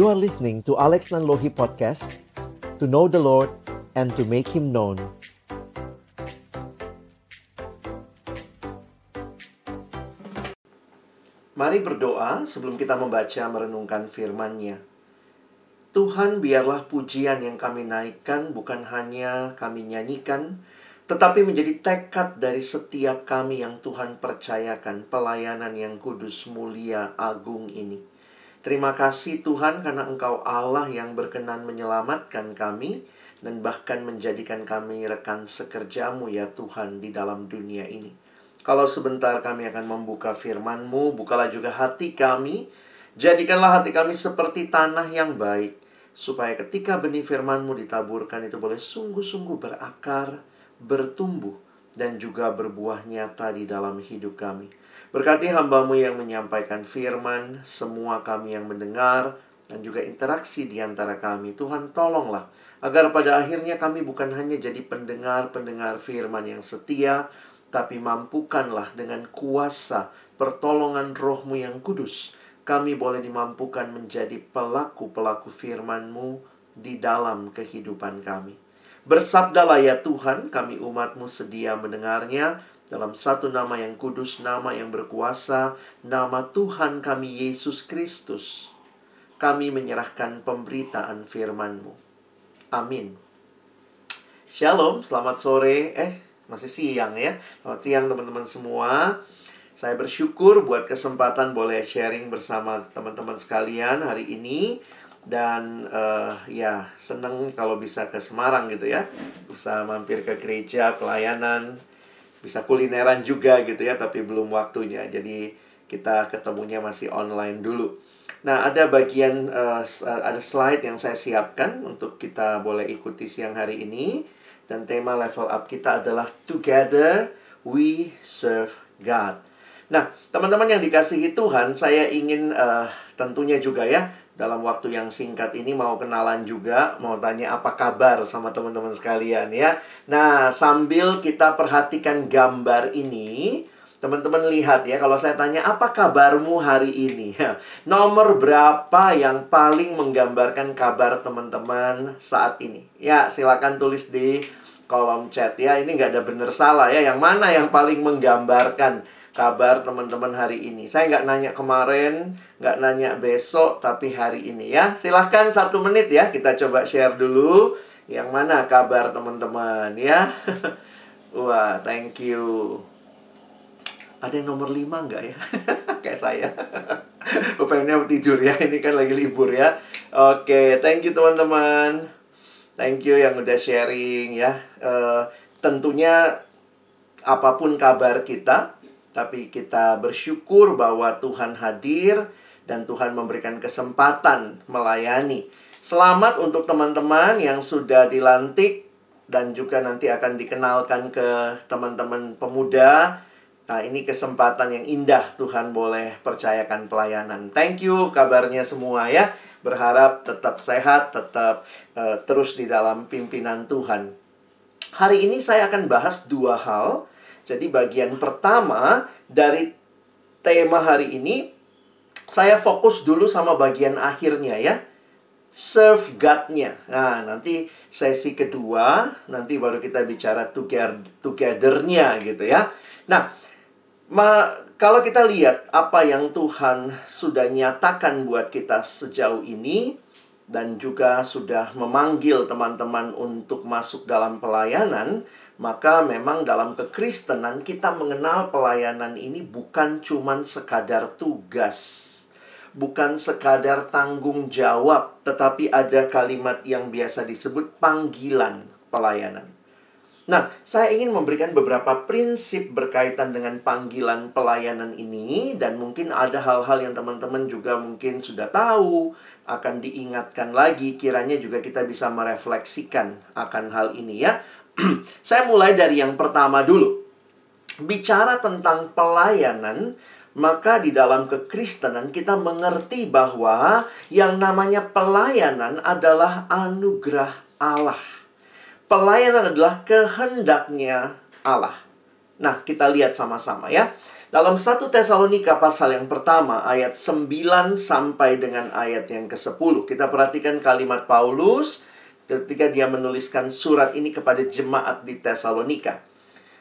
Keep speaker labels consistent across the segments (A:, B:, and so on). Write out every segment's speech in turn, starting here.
A: You are listening to Alex Nanlohi Podcast To know the Lord and to make Him known
B: Mari berdoa sebelum kita membaca merenungkan firman-Nya. Tuhan biarlah pujian yang kami naikkan bukan hanya kami nyanyikan, tetapi menjadi tekad dari setiap kami yang Tuhan percayakan pelayanan yang kudus, mulia, agung ini. Terima kasih Tuhan karena Engkau Allah yang berkenan menyelamatkan kami dan bahkan menjadikan kami rekan sekerjamu ya Tuhan di dalam dunia ini. Kalau sebentar kami akan membuka firman-Mu, bukalah juga hati kami, jadikanlah hati kami seperti tanah yang baik, supaya ketika benih firman-Mu ditaburkan itu boleh sungguh-sungguh berakar, bertumbuh, dan juga berbuah nyata di dalam hidup kami. Berkati hambamu yang menyampaikan firman, semua kami yang mendengar, dan juga interaksi di antara kami. Tuhan tolonglah, agar pada akhirnya kami bukan hanya jadi pendengar-pendengar firman yang setia, tapi mampukanlah dengan kuasa pertolongan rohmu yang kudus. Kami boleh dimampukan menjadi pelaku-pelaku firman-Mu di dalam kehidupan kami. Bersabdalah ya Tuhan, kami umatmu sedia mendengarnya dalam satu nama yang kudus, nama yang berkuasa, nama Tuhan kami Yesus Kristus. Kami menyerahkan pemberitaan firman-Mu. Amin. Shalom, selamat sore. Eh, masih siang ya. Selamat siang teman-teman semua. Saya bersyukur buat kesempatan boleh sharing bersama teman-teman sekalian hari ini dan uh, ya seneng kalau bisa ke Semarang gitu ya bisa mampir ke gereja pelayanan bisa kulineran juga gitu ya tapi belum waktunya. Jadi kita ketemunya masih online dulu. Nah ada bagian uh, ada slide yang saya siapkan untuk kita boleh ikuti siang hari ini. Dan tema level up kita adalah together we serve God. Nah teman-teman yang dikasihi Tuhan saya ingin uh, tentunya juga ya dalam waktu yang singkat ini mau kenalan juga, mau tanya apa kabar sama teman-teman sekalian ya. Nah, sambil kita perhatikan gambar ini, teman-teman lihat ya, kalau saya tanya apa kabarmu hari ini? Nomor berapa yang paling menggambarkan kabar teman-teman saat ini? Ya, silakan tulis di kolom chat ya. Ini nggak ada benar salah ya. Yang mana yang paling menggambarkan kabar teman-teman hari ini. Saya nggak nanya kemarin, nggak nanya besok, tapi hari ini ya. Silahkan satu menit ya, kita coba share dulu. Yang mana kabar teman-teman ya. Wah, thank you. Ada yang nomor lima nggak ya? Kayak saya. Pengennya tidur ya, ini kan lagi libur ya. Oke, thank you teman-teman. Thank you yang udah sharing ya. Uh, tentunya apa pun kabar kita, tapi kita bersyukur bahwa Tuhan hadir dan Tuhan memberikan kesempatan melayani. Selamat untuk teman-teman yang sudah dilantik dan juga nanti akan dikenalkan ke teman-teman pemuda. Nah, ini kesempatan yang indah Tuhan boleh percayakan pelayanan. Thank you kabarnya semua ya. Berharap tetap sehat, tetap uh, terus di dalam pimpinan Tuhan. Hari ini saya akan bahas dua hal jadi bagian pertama dari tema hari ini saya fokus dulu sama bagian akhirnya ya. Serve God-nya. Nah, nanti sesi kedua nanti baru kita bicara together together-nya gitu ya. Nah, ma kalau kita lihat apa yang Tuhan sudah nyatakan buat kita sejauh ini dan juga sudah memanggil teman-teman untuk masuk dalam pelayanan, maka memang dalam kekristenan kita mengenal pelayanan ini bukan cuman sekadar tugas. Bukan sekadar tanggung jawab, tetapi ada kalimat yang biasa disebut panggilan pelayanan. Nah, saya ingin memberikan beberapa prinsip berkaitan dengan panggilan pelayanan ini dan mungkin ada hal-hal yang teman-teman juga mungkin sudah tahu, akan diingatkan lagi, kiranya juga kita bisa merefleksikan akan hal ini ya. saya mulai dari yang pertama dulu. Bicara tentang pelayanan, maka di dalam kekristenan kita mengerti bahwa yang namanya pelayanan adalah anugerah Allah. Pelayanan adalah kehendaknya Allah. Nah, kita lihat sama-sama ya. Dalam 1 Tesalonika pasal yang pertama ayat 9 sampai dengan ayat yang ke-10. Kita perhatikan kalimat Paulus ketika dia menuliskan surat ini kepada jemaat di Tesalonika.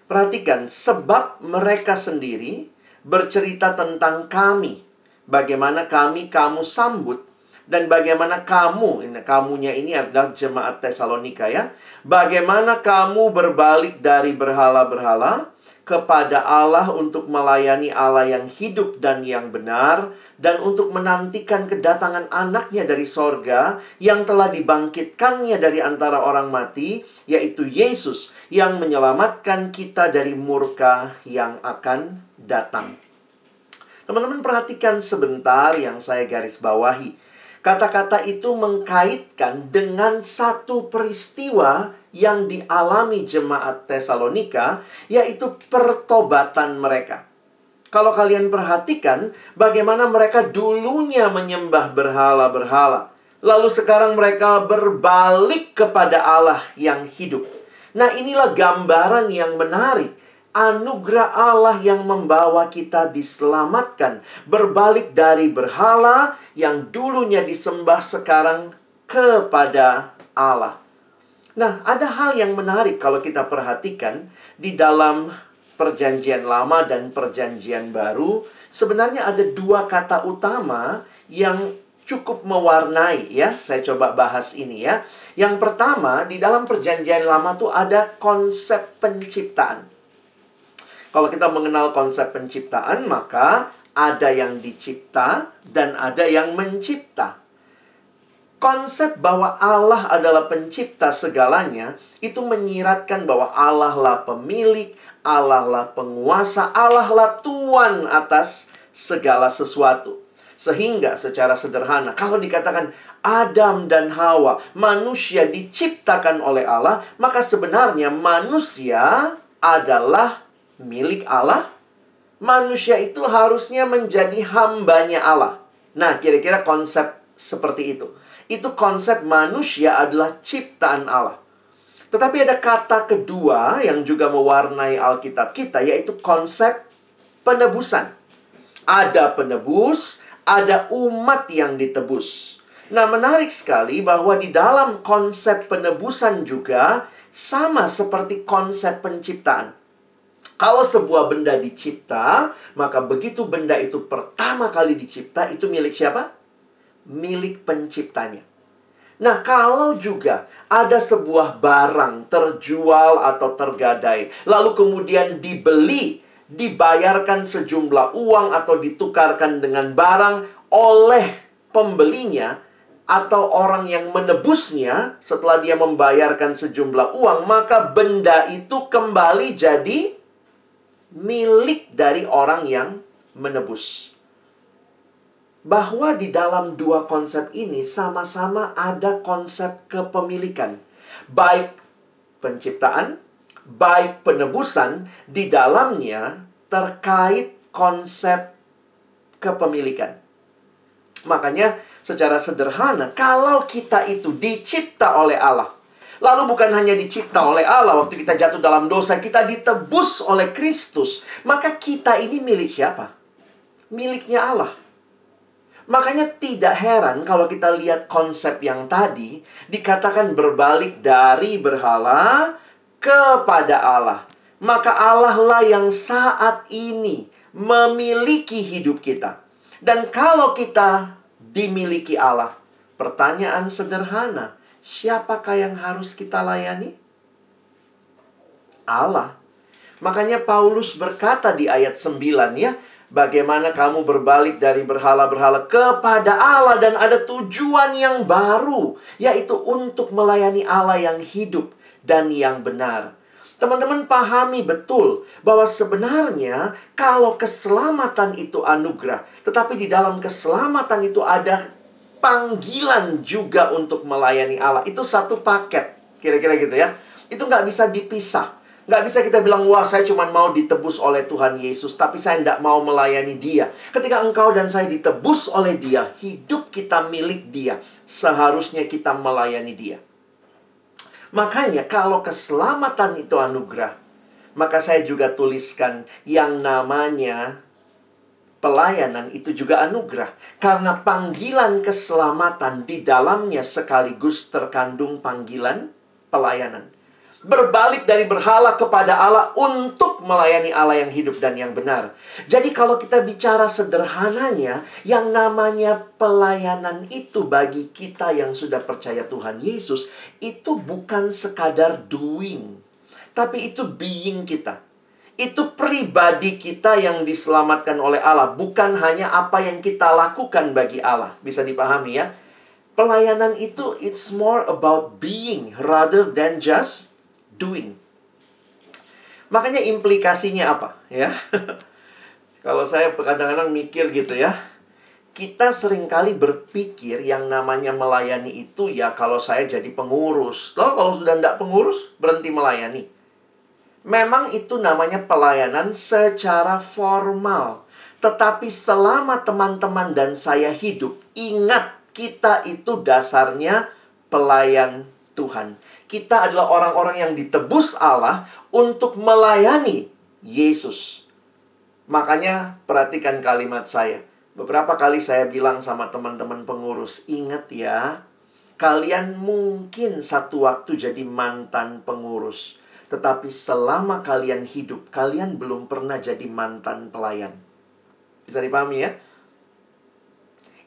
B: Perhatikan, sebab mereka sendiri bercerita tentang kami. Bagaimana kami kamu sambut dan bagaimana kamu, ini kamunya ini adalah jemaat Tesalonika ya. Bagaimana kamu berbalik dari berhala-berhala kepada Allah untuk melayani Allah yang hidup dan yang benar dan untuk menantikan kedatangan anaknya dari sorga yang telah dibangkitkannya dari antara orang mati yaitu Yesus yang menyelamatkan kita dari murka yang akan datang. Teman-teman perhatikan sebentar yang saya garis bawahi. Kata-kata itu mengkaitkan dengan satu peristiwa yang dialami jemaat Tesalonika, yaitu pertobatan mereka. Kalau kalian perhatikan bagaimana mereka dulunya menyembah berhala-berhala, lalu sekarang mereka berbalik kepada Allah yang hidup. Nah, inilah gambaran yang menarik. Anugerah Allah yang membawa kita diselamatkan, berbalik dari berhala yang dulunya disembah sekarang kepada Allah. Nah, ada hal yang menarik kalau kita perhatikan di dalam Perjanjian Lama dan Perjanjian Baru. Sebenarnya ada dua kata utama yang cukup mewarnai ya. Saya coba bahas ini ya. Yang pertama, di dalam Perjanjian Lama tuh ada konsep penciptaan. Kalau kita mengenal konsep penciptaan, maka ada yang dicipta dan ada yang mencipta konsep bahwa Allah adalah pencipta segalanya itu menyiratkan bahwa Allah lah pemilik, Allah lah penguasa, Allah lah tuan atas segala sesuatu. Sehingga secara sederhana kalau dikatakan Adam dan Hawa manusia diciptakan oleh Allah, maka sebenarnya manusia adalah milik Allah. Manusia itu harusnya menjadi hambanya Allah. Nah, kira-kira konsep seperti itu itu konsep manusia adalah ciptaan Allah. Tetapi ada kata kedua yang juga mewarnai Alkitab kita, yaitu konsep penebusan. Ada penebus, ada umat yang ditebus. Nah, menarik sekali bahwa di dalam konsep penebusan juga sama seperti konsep penciptaan. Kalau sebuah benda dicipta, maka begitu benda itu pertama kali dicipta, itu milik siapa? milik penciptanya. Nah, kalau juga ada sebuah barang terjual atau tergadai, lalu kemudian dibeli, dibayarkan sejumlah uang atau ditukarkan dengan barang oleh pembelinya atau orang yang menebusnya setelah dia membayarkan sejumlah uang, maka benda itu kembali jadi milik dari orang yang menebus bahwa di dalam dua konsep ini sama-sama ada konsep kepemilikan. Baik penciptaan, baik penebusan, di dalamnya terkait konsep kepemilikan. Makanya secara sederhana, kalau kita itu dicipta oleh Allah, lalu bukan hanya dicipta oleh Allah, waktu kita jatuh dalam dosa, kita ditebus oleh Kristus, maka kita ini milik siapa? Miliknya Allah. Makanya tidak heran kalau kita lihat konsep yang tadi dikatakan berbalik dari berhala kepada Allah. Maka Allah lah yang saat ini memiliki hidup kita. Dan kalau kita dimiliki Allah, pertanyaan sederhana, siapakah yang harus kita layani? Allah. Makanya Paulus berkata di ayat 9 ya, Bagaimana kamu berbalik dari berhala-berhala kepada Allah dan ada tujuan yang baru, yaitu untuk melayani Allah yang hidup dan yang benar. Teman-teman pahami betul bahwa sebenarnya kalau keselamatan itu anugerah, tetapi di dalam keselamatan itu ada panggilan juga untuk melayani Allah. Itu satu paket, kira-kira gitu ya. Itu nggak bisa dipisah. Nggak bisa kita bilang, wah saya cuma mau ditebus oleh Tuhan Yesus, tapi saya tidak mau melayani dia. Ketika engkau dan saya ditebus oleh dia, hidup kita milik dia. Seharusnya kita melayani dia. Makanya kalau keselamatan itu anugerah, Maka saya juga tuliskan yang namanya pelayanan itu juga anugerah. Karena panggilan keselamatan di dalamnya sekaligus terkandung panggilan pelayanan. Berbalik dari berhala kepada Allah untuk melayani Allah yang hidup dan yang benar. Jadi kalau kita bicara sederhananya, yang namanya pelayanan itu bagi kita yang sudah percaya Tuhan Yesus, itu bukan sekadar doing. Tapi itu being kita itu pribadi kita yang diselamatkan oleh Allah, bukan hanya apa yang kita lakukan bagi Allah. Bisa dipahami ya? Pelayanan itu it's more about being rather than just doing. Makanya implikasinya apa ya? Kalau saya kadang-kadang mikir gitu ya, kita sering kali berpikir yang namanya melayani itu ya kalau saya jadi pengurus. Loh kalau sudah tidak pengurus, berhenti melayani. Memang itu namanya pelayanan secara formal. Tetapi selama teman-teman dan saya hidup, ingat kita itu dasarnya pelayan Tuhan. Kita adalah orang-orang yang ditebus Allah untuk melayani Yesus. Makanya perhatikan kalimat saya. Beberapa kali saya bilang sama teman-teman pengurus, ingat ya, kalian mungkin satu waktu jadi mantan pengurus. Tetapi selama kalian hidup, kalian belum pernah jadi mantan pelayan. Bisa dipahami ya?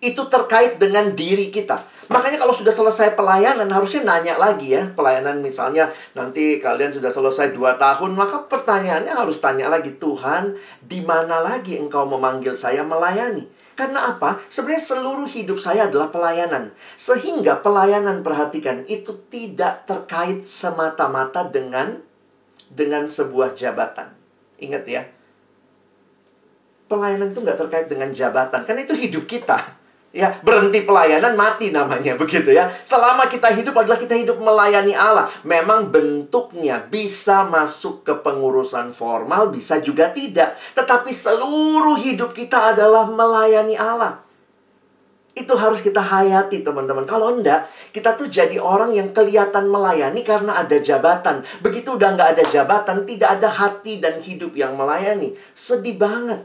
B: Itu terkait dengan diri kita. Makanya kalau sudah selesai pelayanan, harusnya nanya lagi ya. Pelayanan misalnya nanti kalian sudah selesai dua tahun, maka pertanyaannya harus tanya lagi. Tuhan, di mana lagi engkau memanggil saya melayani? Karena apa? Sebenarnya seluruh hidup saya adalah pelayanan. Sehingga pelayanan, perhatikan, itu tidak terkait semata-mata dengan dengan sebuah jabatan. Ingat ya, pelayanan itu nggak terkait dengan jabatan, karena itu hidup kita. Ya, berhenti pelayanan mati namanya begitu ya. Selama kita hidup adalah kita hidup melayani Allah. Memang bentuknya bisa masuk ke pengurusan formal, bisa juga tidak. Tetapi seluruh hidup kita adalah melayani Allah. Itu harus kita hayati teman-teman. Kalau enggak, kita tuh jadi orang yang kelihatan melayani karena ada jabatan. Begitu udah nggak ada jabatan, tidak ada hati dan hidup yang melayani. Sedih banget.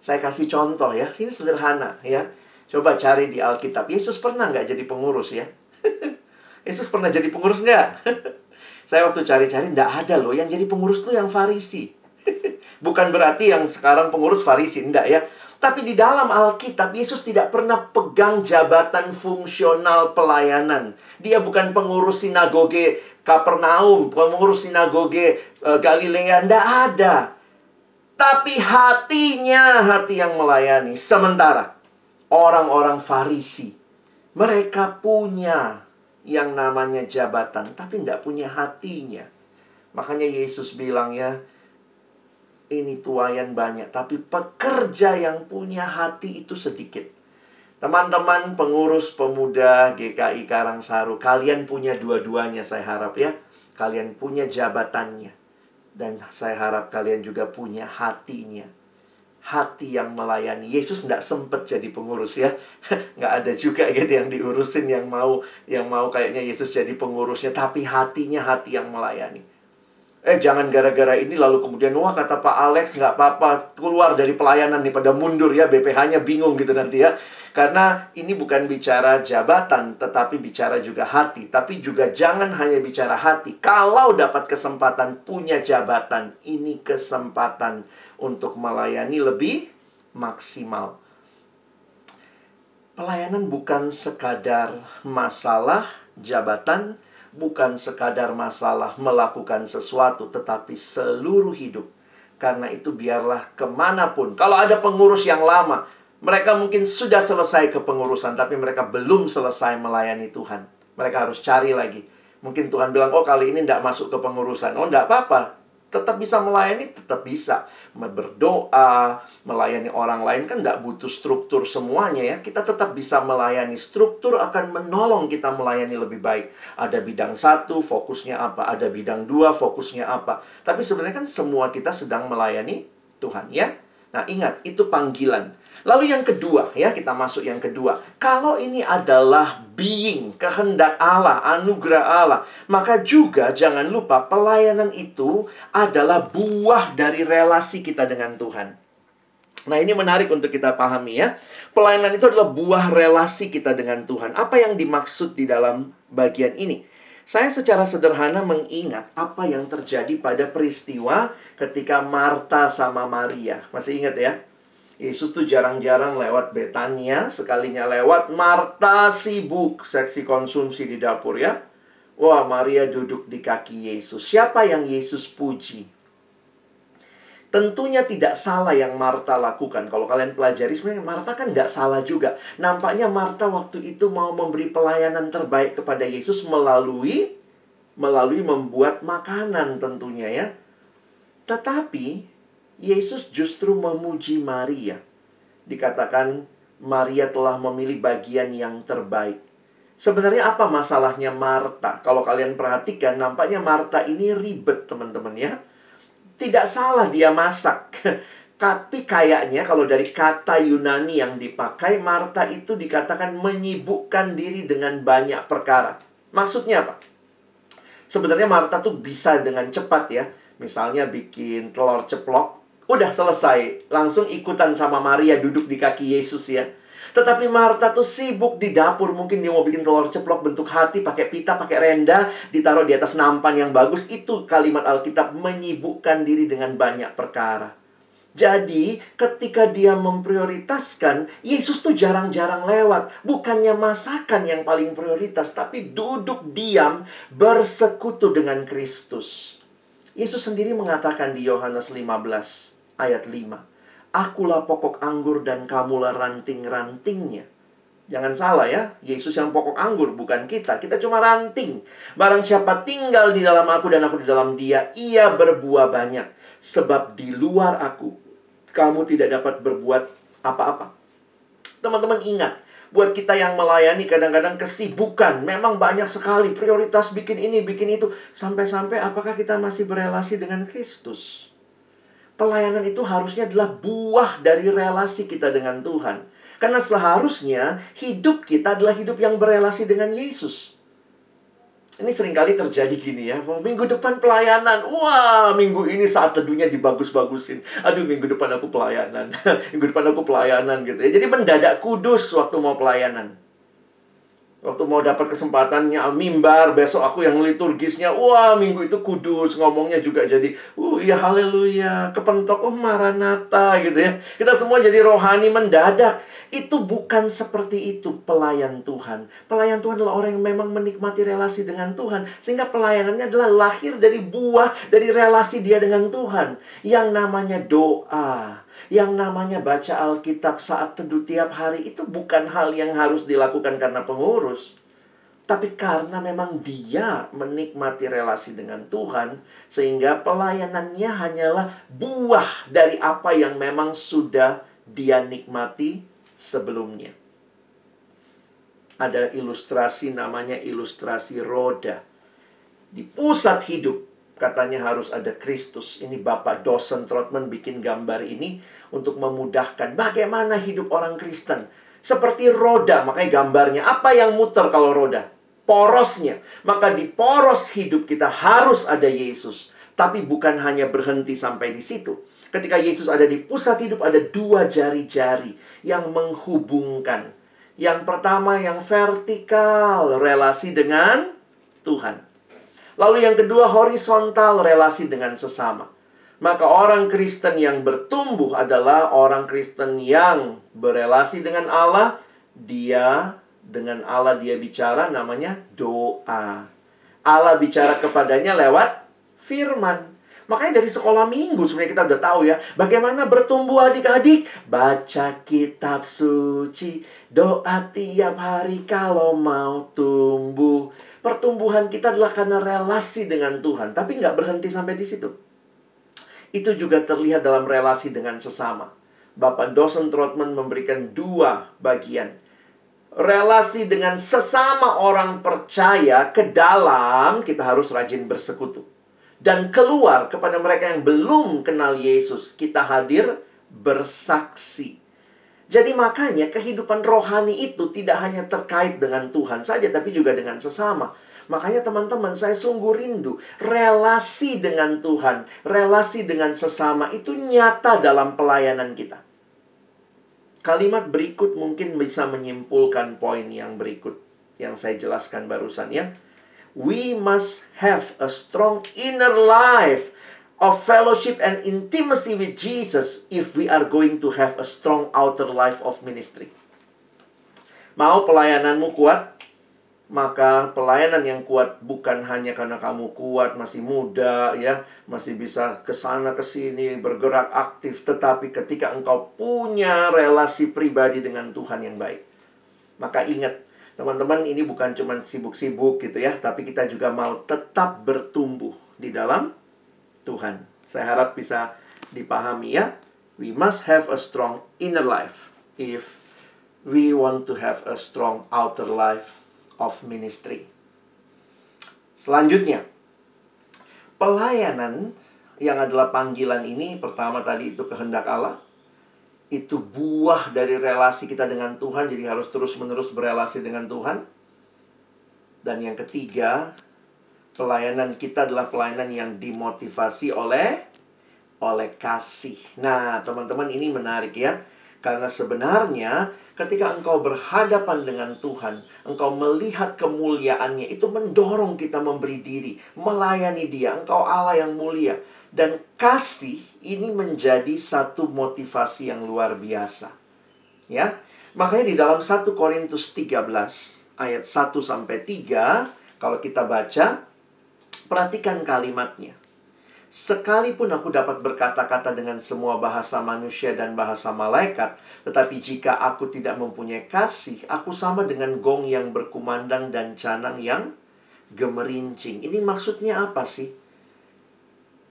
B: Saya kasih contoh ya, ini sederhana ya. Coba cari di Alkitab. Yesus pernah nggak jadi pengurus ya? Yesus pernah jadi pengurus nggak? Saya waktu cari-cari nggak ada loh. Yang jadi pengurus tuh yang Farisi. Bukan berarti yang sekarang pengurus Farisi, enggak ya. Tapi di dalam Alkitab, Yesus tidak pernah pegang jabatan fungsional pelayanan. Dia bukan pengurus sinagoge Kapernaum, pengurus sinagoge uh, Galilea. Tidak ada. Tapi hatinya hati yang melayani. Sementara orang-orang Farisi, mereka punya yang namanya jabatan, tapi tidak punya hatinya. Makanya Yesus bilang ya, ini tuayan banyak, tapi pekerja yang punya hati itu sedikit. Teman-teman pengurus pemuda GKI Karangsaru, kalian punya dua-duanya saya harap ya. Kalian punya jabatannya. Dan saya harap kalian juga punya hatinya. Hati yang melayani. Yesus tidak sempat jadi pengurus ya. nggak ada juga gitu yang diurusin yang mau yang mau kayaknya Yesus jadi pengurusnya. Tapi hatinya hati yang melayani. Eh jangan gara-gara ini lalu kemudian wah kata Pak Alex nggak apa-apa keluar dari pelayanan nih pada mundur ya BPH-nya bingung gitu nanti ya. Karena ini bukan bicara jabatan tetapi bicara juga hati. Tapi juga jangan hanya bicara hati. Kalau dapat kesempatan punya jabatan, ini kesempatan untuk melayani lebih maksimal. Pelayanan bukan sekadar masalah jabatan, bukan sekadar masalah melakukan sesuatu, tetapi seluruh hidup. Karena itu biarlah ke mana pun. Kalau ada pengurus yang lama, mereka mungkin sudah selesai kepengurusan, tapi mereka belum selesai melayani Tuhan. Mereka harus cari lagi. Mungkin Tuhan bilang, oh kali ini tidak masuk ke pengurusan. Oh, tidak apa-apa tetap bisa melayani, tetap bisa berdoa, melayani orang lain kan nggak butuh struktur semuanya ya. Kita tetap bisa melayani. Struktur akan menolong kita melayani lebih baik. Ada bidang satu, fokusnya apa? Ada bidang dua, fokusnya apa? Tapi sebenarnya kan semua kita sedang melayani Tuhan ya. Nah, ingat, itu panggilan. Lalu yang kedua, ya kita masuk yang kedua. Kalau ini adalah being, kehendak Allah, anugerah Allah, maka juga jangan lupa pelayanan itu adalah buah dari relasi kita dengan Tuhan. Nah, ini menarik untuk kita pahami ya. Pelayanan itu adalah buah relasi kita dengan Tuhan. Apa yang dimaksud di dalam bagian ini? Saya secara sederhana mengingat apa yang terjadi pada peristiwa ketika Marta sama Maria. Masih ingat ya? Yesus tuh jarang-jarang lewat Betania, sekalinya lewat Marta sibuk seksi konsumsi di dapur ya. Wah, Maria duduk di kaki Yesus. Siapa yang Yesus puji? Tentunya tidak salah yang Marta lakukan. Kalau kalian pelajari, sebenarnya Marta kan nggak salah juga. Nampaknya Marta waktu itu mau memberi pelayanan terbaik kepada Yesus melalui melalui membuat makanan tentunya ya. Tetapi Yesus justru memuji Maria. Dikatakan Maria telah memilih bagian yang terbaik. Sebenarnya apa masalahnya Marta? Kalau kalian perhatikan, nampaknya Marta ini ribet, teman-teman ya. Tidak salah dia masak. Tapi kayaknya kalau dari kata Yunani yang dipakai, Marta itu dikatakan menyibukkan diri dengan banyak perkara. Maksudnya apa? Sebenarnya Marta tuh bisa dengan cepat ya. Misalnya bikin telur ceplok, Udah selesai. Langsung ikutan sama Maria duduk di kaki Yesus ya. Tetapi Marta tuh sibuk di dapur. Mungkin dia mau bikin telur ceplok bentuk hati, pakai pita, pakai renda, ditaruh di atas nampan yang bagus. Itu kalimat Alkitab menyibukkan diri dengan banyak perkara. Jadi, ketika dia memprioritaskan, Yesus tuh jarang-jarang lewat. Bukannya masakan yang paling prioritas, tapi duduk diam bersekutu dengan Kristus. Yesus sendiri mengatakan di Yohanes 15, ayat 5. Akulah pokok anggur dan kamulah ranting-rantingnya. Jangan salah ya, Yesus yang pokok anggur, bukan kita. Kita cuma ranting. Barang siapa tinggal di dalam aku dan aku di dalam dia, ia berbuah banyak. Sebab di luar aku, kamu tidak dapat berbuat apa-apa. Teman-teman ingat, buat kita yang melayani kadang-kadang kesibukan. Memang banyak sekali prioritas bikin ini, bikin itu. Sampai-sampai apakah kita masih berelasi dengan Kristus? Pelayanan itu harusnya adalah buah dari relasi kita dengan Tuhan. Karena seharusnya hidup kita adalah hidup yang berelasi dengan Yesus. Ini sering kali terjadi gini ya. Minggu depan pelayanan. Wah, minggu ini saat teduhnya dibagus-bagusin. Aduh, minggu depan aku pelayanan. minggu depan aku pelayanan gitu ya. Jadi mendadak kudus waktu mau pelayanan. Waktu mau dapat kesempatannya mimbar, besok aku yang liturgisnya, wah minggu itu kudus, ngomongnya juga jadi, uh ya haleluya, kepentok, oh maranata gitu ya. Kita semua jadi rohani mendadak. Itu bukan seperti itu pelayan Tuhan. Pelayan Tuhan adalah orang yang memang menikmati relasi dengan Tuhan. Sehingga pelayanannya adalah lahir dari buah, dari relasi dia dengan Tuhan. Yang namanya doa yang namanya baca Alkitab saat teduh tiap hari itu bukan hal yang harus dilakukan karena pengurus. Tapi karena memang dia menikmati relasi dengan Tuhan, sehingga pelayanannya hanyalah buah dari apa yang memang sudah dia nikmati sebelumnya. Ada ilustrasi namanya ilustrasi roda. Di pusat hidup, katanya harus ada Kristus. Ini Bapak dosen Trotman bikin gambar ini untuk memudahkan bagaimana hidup orang Kristen. Seperti roda, makanya gambarnya. Apa yang muter kalau roda? Porosnya. Maka di poros hidup kita harus ada Yesus. Tapi bukan hanya berhenti sampai di situ. Ketika Yesus ada di pusat hidup, ada dua jari-jari yang menghubungkan. Yang pertama yang vertikal, relasi dengan Tuhan. Lalu yang kedua horizontal, relasi dengan sesama. Maka orang Kristen yang bertumbuh adalah orang Kristen yang berelasi dengan Allah. Dia dengan Allah dia bicara namanya doa. Allah bicara kepadanya lewat firman. Makanya dari sekolah minggu sebenarnya kita udah tahu ya Bagaimana bertumbuh adik-adik Baca kitab suci Doa tiap hari kalau mau tumbuh Pertumbuhan kita adalah karena relasi dengan Tuhan Tapi nggak berhenti sampai di situ itu juga terlihat dalam relasi dengan sesama. Bapak dosen Trotman memberikan dua bagian. Relasi dengan sesama orang percaya ke dalam kita harus rajin bersekutu. Dan keluar kepada mereka yang belum kenal Yesus. Kita hadir bersaksi. Jadi makanya kehidupan rohani itu tidak hanya terkait dengan Tuhan saja, tapi juga dengan sesama. Makanya teman-teman saya sungguh rindu relasi dengan Tuhan, relasi dengan sesama itu nyata dalam pelayanan kita. Kalimat berikut mungkin bisa menyimpulkan poin yang berikut yang saya jelaskan barusan ya. We must have a strong inner life of fellowship and intimacy with Jesus if we are going to have a strong outer life of ministry. Mau pelayananmu kuat? Maka pelayanan yang kuat bukan hanya karena kamu kuat, masih muda, ya, masih bisa ke sana ke sini bergerak aktif, tetapi ketika engkau punya relasi pribadi dengan Tuhan yang baik. Maka ingat, teman-teman, ini bukan cuma sibuk-sibuk gitu ya, tapi kita juga mau tetap bertumbuh di dalam Tuhan. Saya harap bisa dipahami ya. We must have a strong inner life if we want to have a strong outer life of ministry. Selanjutnya, pelayanan yang adalah panggilan ini pertama tadi itu kehendak Allah. Itu buah dari relasi kita dengan Tuhan, jadi harus terus-menerus berelasi dengan Tuhan. Dan yang ketiga, pelayanan kita adalah pelayanan yang dimotivasi oleh oleh kasih. Nah, teman-teman ini menarik ya. Karena sebenarnya ketika engkau berhadapan dengan Tuhan, engkau melihat kemuliaannya, itu mendorong kita memberi diri, melayani dia. Engkau Allah yang mulia. Dan kasih ini menjadi satu motivasi yang luar biasa. Ya. Makanya di dalam 1 Korintus 13 ayat 1 sampai 3 kalau kita baca Perhatikan kalimatnya. Sekalipun aku dapat berkata-kata dengan semua bahasa manusia dan bahasa malaikat, tetapi jika aku tidak mempunyai kasih, aku sama dengan gong yang berkumandang dan canang yang gemerincing. Ini maksudnya apa sih?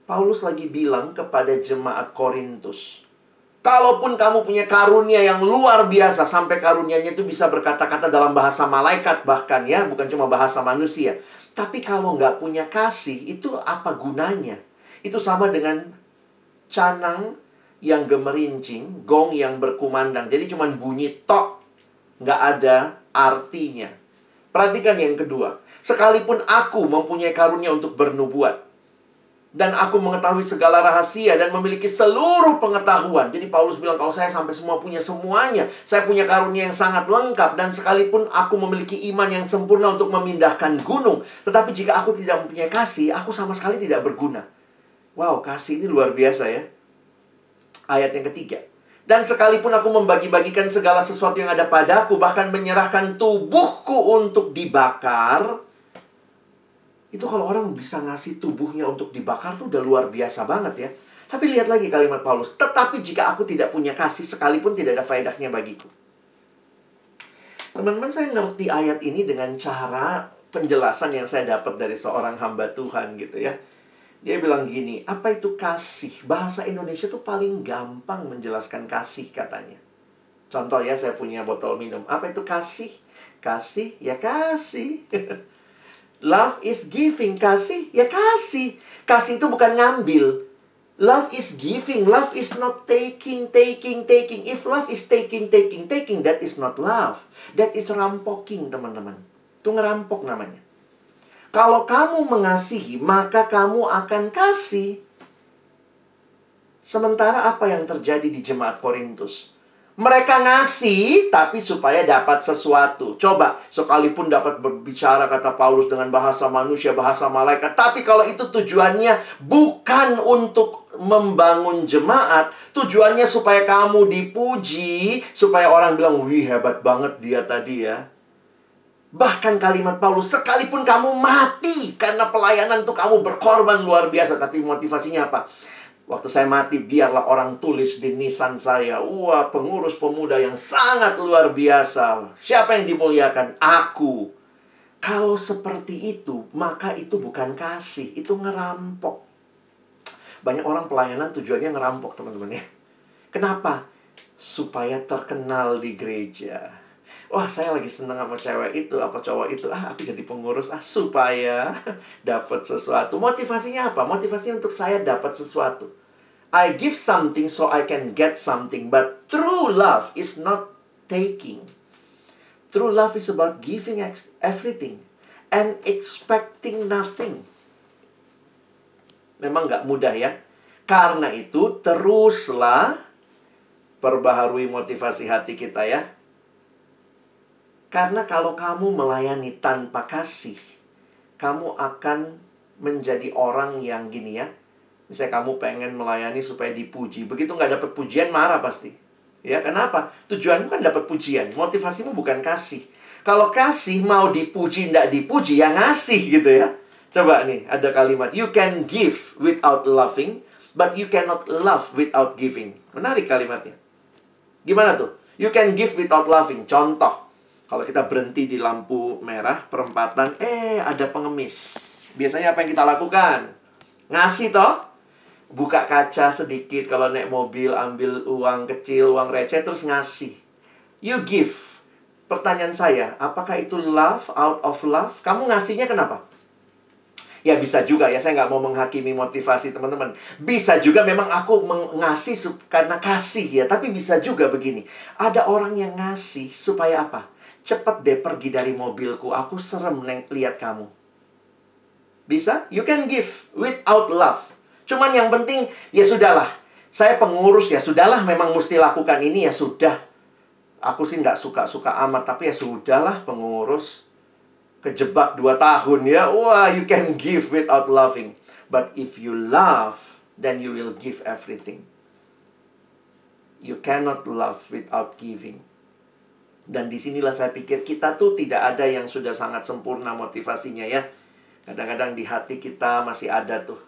B: Paulus lagi bilang kepada jemaat Korintus, Kalaupun kamu punya karunia yang luar biasa sampai karunianya itu bisa berkata-kata dalam bahasa malaikat bahkan ya, bukan cuma bahasa manusia. Tapi kalau nggak punya kasih, itu apa gunanya? Itu sama dengan canang yang gemerincing, gong yang berkumandang. Jadi cuma bunyi tok, nggak ada artinya. Perhatikan yang kedua. Sekalipun aku mempunyai karunia untuk bernubuat, dan aku mengetahui segala rahasia dan memiliki seluruh pengetahuan. Jadi Paulus bilang kalau saya sampai semua punya semuanya, saya punya karunia yang sangat lengkap dan sekalipun aku memiliki iman yang sempurna untuk memindahkan gunung, tetapi jika aku tidak mempunyai kasih, aku sama sekali tidak berguna. Wow, kasih ini luar biasa ya. Ayat yang ketiga. Dan sekalipun aku membagi-bagikan segala sesuatu yang ada padaku, bahkan menyerahkan tubuhku untuk dibakar, itu kalau orang bisa ngasih tubuhnya untuk dibakar tuh udah luar biasa banget ya. Tapi lihat lagi kalimat Paulus. Tetapi jika aku tidak punya kasih sekalipun tidak ada faedahnya bagiku. Teman-teman saya ngerti ayat ini dengan cara penjelasan yang saya dapat dari seorang hamba Tuhan gitu ya. Dia bilang gini, apa itu kasih? Bahasa Indonesia tuh paling gampang menjelaskan kasih katanya. Contoh ya, saya punya botol minum. Apa itu kasih? Kasih, ya kasih. Love is giving. Kasih, ya kasih. Kasih itu bukan ngambil. Love is giving. Love is not taking, taking, taking. If love is taking, taking, taking, that is not love. That is rampoking, teman-teman. Itu ngerampok namanya. Kalau kamu mengasihi, maka kamu akan kasih. Sementara apa yang terjadi di jemaat Korintus? Mereka ngasih tapi supaya dapat sesuatu. Coba, sekalipun dapat berbicara kata Paulus dengan bahasa manusia, bahasa malaikat, tapi kalau itu tujuannya bukan untuk membangun jemaat, tujuannya supaya kamu dipuji, supaya orang bilang, "Wih, hebat banget dia tadi ya." Bahkan kalimat Paulus, sekalipun kamu mati karena pelayanan itu kamu berkorban luar biasa, tapi motivasinya apa? Waktu saya mati, biarlah orang tulis di nisan saya. Wah, pengurus pemuda yang sangat luar biasa. Siapa yang dimuliakan? Aku. Kalau seperti itu, maka itu bukan kasih, itu ngerampok. Banyak orang pelayanan tujuannya ngerampok, teman-teman ya. Kenapa? Supaya terkenal di gereja wah saya lagi seneng sama cewek itu apa cowok itu ah aku jadi pengurus ah supaya dapat sesuatu motivasinya apa motivasinya untuk saya dapat sesuatu I give something so I can get something, but true love is not taking. True love is about giving everything and expecting nothing. Memang nggak mudah ya. Karena itu teruslah perbaharui motivasi hati kita ya. Karena kalau kamu melayani tanpa kasih, kamu akan menjadi orang yang gini ya. Misalnya kamu pengen melayani supaya dipuji. Begitu nggak dapat pujian, marah pasti. Ya, kenapa? Tujuanmu kan dapat pujian. Motivasimu bukan kasih. Kalau kasih mau dipuji, nggak dipuji, ya ngasih gitu ya. Coba nih, ada kalimat. You can give without loving, but you cannot love without giving. Menarik kalimatnya. Gimana tuh? You can give without loving. Contoh, kalau kita berhenti di lampu merah, perempatan, eh ada pengemis. Biasanya apa yang kita lakukan? Ngasih toh? Buka kaca sedikit, kalau naik mobil, ambil uang kecil, uang receh, terus ngasih. You give. Pertanyaan saya, apakah itu love, out of love? Kamu ngasihnya kenapa? Ya bisa juga ya, saya nggak mau menghakimi motivasi teman-teman. Bisa juga memang aku mengasih karena kasih ya, tapi bisa juga begini. Ada orang yang ngasih supaya apa? Cepet deh pergi dari mobilku, aku serem neng lihat kamu. Bisa? You can give without love. Cuman yang penting ya sudahlah. Saya pengurus ya sudahlah memang mesti lakukan ini ya sudah. Aku sih nggak suka-suka amat tapi ya sudahlah pengurus kejebak dua tahun ya. Wah, you can give without loving. But if you love, then you will give everything. You cannot love without giving. Dan di sinilah saya pikir kita tuh tidak ada yang sudah sangat sempurna motivasinya ya. Kadang-kadang di hati kita masih ada tuh.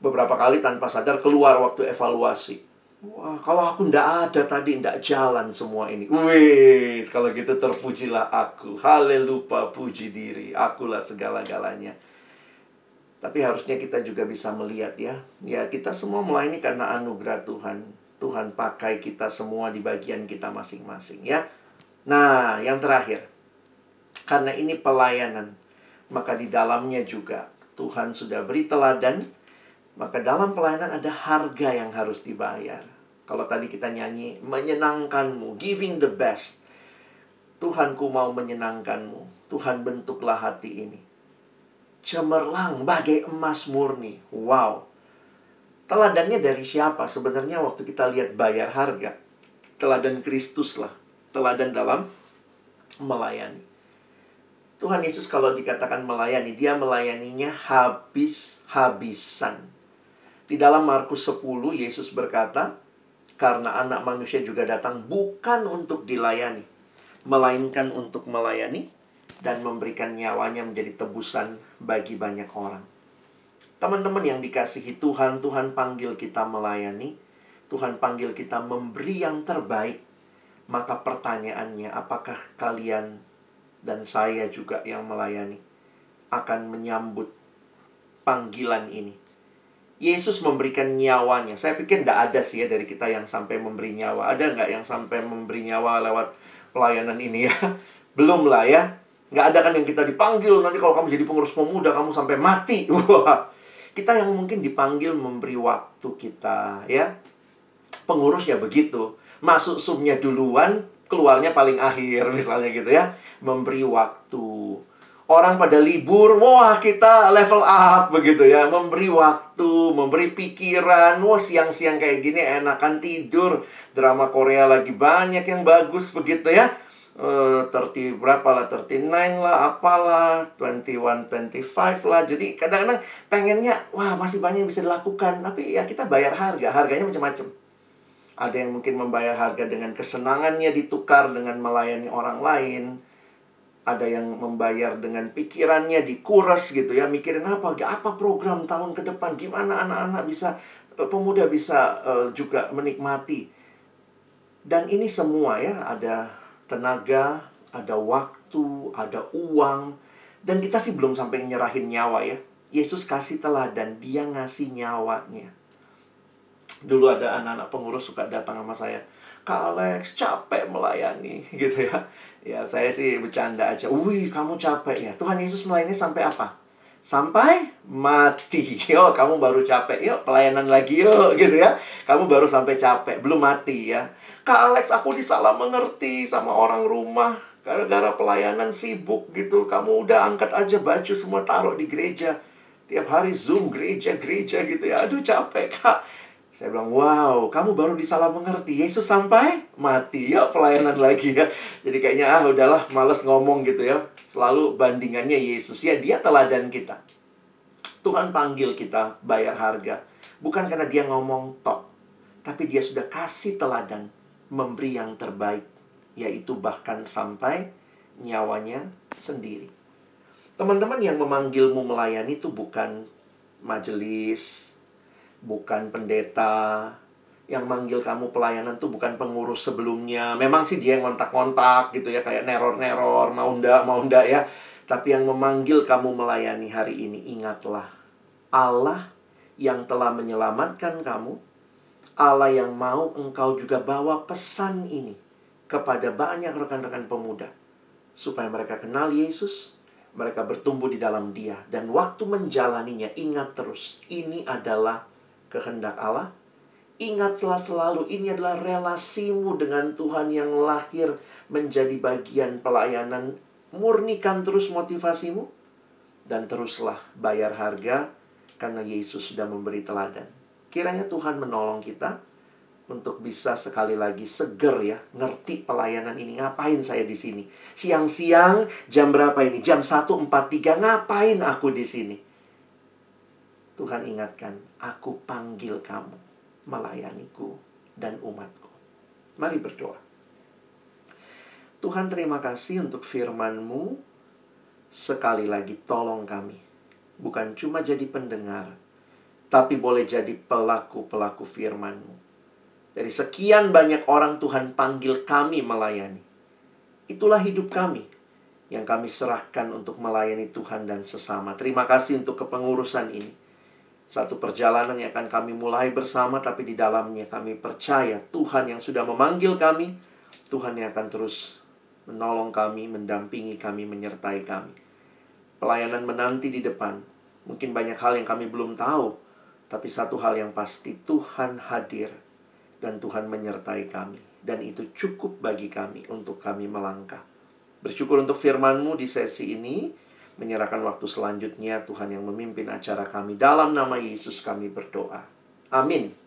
B: Beberapa kali tanpa sadar keluar waktu evaluasi Wah, kalau aku ndak ada tadi, ndak jalan semua ini. Wih, kalau gitu terpujilah aku. Haleluya, puji diri. Akulah segala-galanya. Tapi harusnya kita juga bisa melihat ya. Ya, kita semua melayani karena anugerah Tuhan. Tuhan pakai kita semua di bagian kita masing-masing ya. Nah, yang terakhir. Karena ini pelayanan, maka di dalamnya juga Tuhan sudah beri teladan maka dalam pelayanan ada harga yang harus dibayar. Kalau tadi kita nyanyi, menyenangkanmu, giving the best. Tuhanku mau menyenangkanmu. Tuhan bentuklah hati ini. Cemerlang bagai emas murni. Wow. Teladannya dari siapa? Sebenarnya waktu kita lihat bayar harga. Teladan Kristus lah. Teladan dalam melayani. Tuhan Yesus kalau dikatakan melayani, dia melayaninya habis-habisan. Di dalam Markus 10, Yesus berkata, karena anak manusia juga datang bukan untuk dilayani, melainkan untuk melayani dan memberikan nyawanya menjadi tebusan bagi banyak orang. Teman-teman yang dikasihi Tuhan, Tuhan panggil kita melayani, Tuhan panggil kita memberi yang terbaik. Maka pertanyaannya, apakah kalian dan saya juga yang melayani akan menyambut panggilan ini? Yesus memberikan nyawanya. Saya pikir tidak ada sih ya dari kita yang sampai memberi nyawa. Ada nggak yang sampai memberi nyawa lewat pelayanan ini ya? Belum lah ya. Nggak ada kan yang kita dipanggil nanti kalau kamu jadi pengurus pemuda kamu sampai mati. Wah. Kita yang mungkin dipanggil memberi waktu kita ya. Pengurus ya begitu. Masuk sumnya duluan, keluarnya paling akhir misalnya gitu ya. Memberi waktu. Orang pada libur, wah kita level up begitu ya, memberi waktu, memberi pikiran, wah siang-siang kayak gini enakan tidur, drama Korea lagi banyak yang bagus begitu ya. Uh, 30 berapa lah 39 lah apalah 21 25 lah. Jadi kadang-kadang pengennya wah masih banyak yang bisa dilakukan. Tapi ya kita bayar harga. Harganya macam-macam ada yang mungkin membayar harga dengan kesenangannya ditukar dengan melayani orang lain. Ada yang membayar dengan pikirannya dikuras gitu ya mikirin apa apa program tahun ke depan gimana anak-anak bisa eh, pemuda bisa uh, juga menikmati. Dan ini semua ya ada tenaga ada waktu ada uang. Dan kita sih belum sampai nyerahin nyawa ya. Yesus kasih teladan dia ngasih nyawanya dulu ada anak-anak pengurus suka datang sama saya Kak Alex capek melayani gitu ya. Ya saya sih bercanda aja. Wih kamu capek ya. Tuhan Yesus melayani sampai apa? sampai mati. Yo, kamu baru capek. Yuk, pelayanan lagi yuk gitu ya. Kamu baru sampai capek, belum mati ya. Kak Alex, aku disalah mengerti sama orang rumah. Gara-gara pelayanan sibuk gitu. Kamu udah angkat aja baju semua taruh di gereja. Tiap hari Zoom gereja-gereja gitu ya. Aduh capek kak. Saya bilang, wow, kamu baru disalah mengerti. Yesus sampai mati. Ya, pelayanan lagi ya. Jadi kayaknya, ah udahlah, males ngomong gitu ya. Selalu bandingannya Yesus. Ya, dia teladan kita. Tuhan panggil kita bayar harga. Bukan karena dia ngomong tok. Tapi dia sudah kasih teladan. Memberi yang terbaik. Yaitu bahkan sampai nyawanya sendiri. Teman-teman yang memanggilmu melayani itu bukan majelis, bukan pendeta yang manggil kamu pelayanan tuh bukan pengurus sebelumnya. Memang sih dia yang kontak-kontak gitu ya, kayak neror-neror, mau ndak, mau ndak ya. Tapi yang memanggil kamu melayani hari ini, ingatlah. Allah yang telah menyelamatkan kamu, Allah yang mau engkau juga bawa pesan ini kepada banyak rekan-rekan pemuda. Supaya mereka kenal Yesus, mereka bertumbuh di dalam dia. Dan waktu menjalaninya, ingat terus, ini adalah kehendak Allah. Ingatlah selalu ini adalah relasimu dengan Tuhan yang lahir menjadi bagian pelayanan. Murnikan terus motivasimu dan teruslah bayar harga karena Yesus sudah memberi teladan. Kiranya Tuhan menolong kita untuk bisa sekali lagi seger ya, ngerti pelayanan ini. Ngapain saya di sini? Siang-siang jam berapa ini? Jam 1.43 ngapain aku di sini? Tuhan ingatkan, aku panggil kamu melayaniku dan umatku. Mari berdoa. Tuhan terima kasih untuk firman-Mu. Sekali lagi tolong kami. Bukan cuma jadi pendengar, tapi boleh jadi pelaku-pelaku firman-Mu. Dari sekian banyak orang Tuhan panggil kami melayani. Itulah hidup kami yang kami serahkan untuk melayani Tuhan dan sesama. Terima kasih untuk kepengurusan ini. Satu perjalanan yang akan kami mulai bersama, tapi di dalamnya kami percaya Tuhan yang sudah memanggil kami, Tuhan yang akan terus menolong kami, mendampingi kami, menyertai kami. Pelayanan menanti di depan. Mungkin banyak hal yang kami belum tahu, tapi satu hal yang pasti Tuhan hadir dan Tuhan menyertai kami. Dan itu cukup bagi kami untuk kami melangkah. Bersyukur untuk firman-Mu di sesi ini menyerahkan waktu selanjutnya Tuhan yang memimpin acara kami. Dalam nama Yesus kami berdoa. Amin.